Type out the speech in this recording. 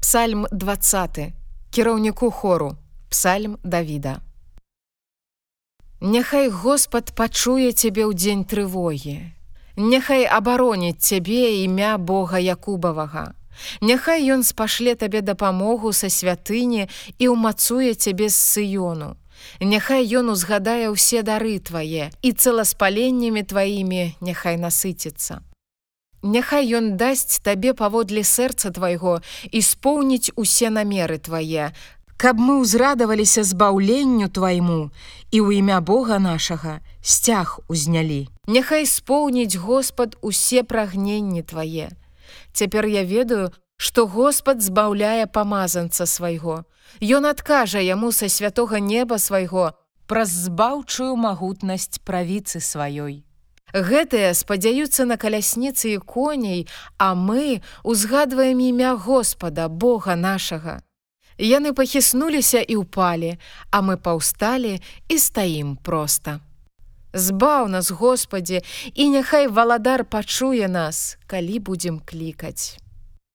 Псальм 20 кіраўніку хору. Псальм Давіда. Няхай Господ пачуе цябе ў дзень трывогі. Няхай абароніць цябе імя Бога Якубавага. Няхай ён спашле табе дапамогу са святыні і ўмацуе цябе з сыёну. Няхай ён узгадае ўсе дары твае і цэласпаленнямі тваімі няхай насыціцца Няхай ён дасць табе паводле сэрца твайго і споўніць усе намеры твае, каб мы ўзрадаваліся збаўленню твайму і ў імя Бога нашага сцяг узнялі. Няхай споўніць Господ усе прагненні твае. Цяпер я ведаю, што Господ збаўляе памазанца свайго. Ён адкажа яму са святога неба свайго праз збаўчую магутнасць правіцы сваёй. Гэтыя спадзяюцца на калясніцы і коней, а мы узгадваем імя Господа, Бога нашага. Яны пахіснуліся і ўпалі, а мы паўсталі і стаім проста. Збаў нас, Господі, і няхай валадар пачуе нас, калі будзем клікаць.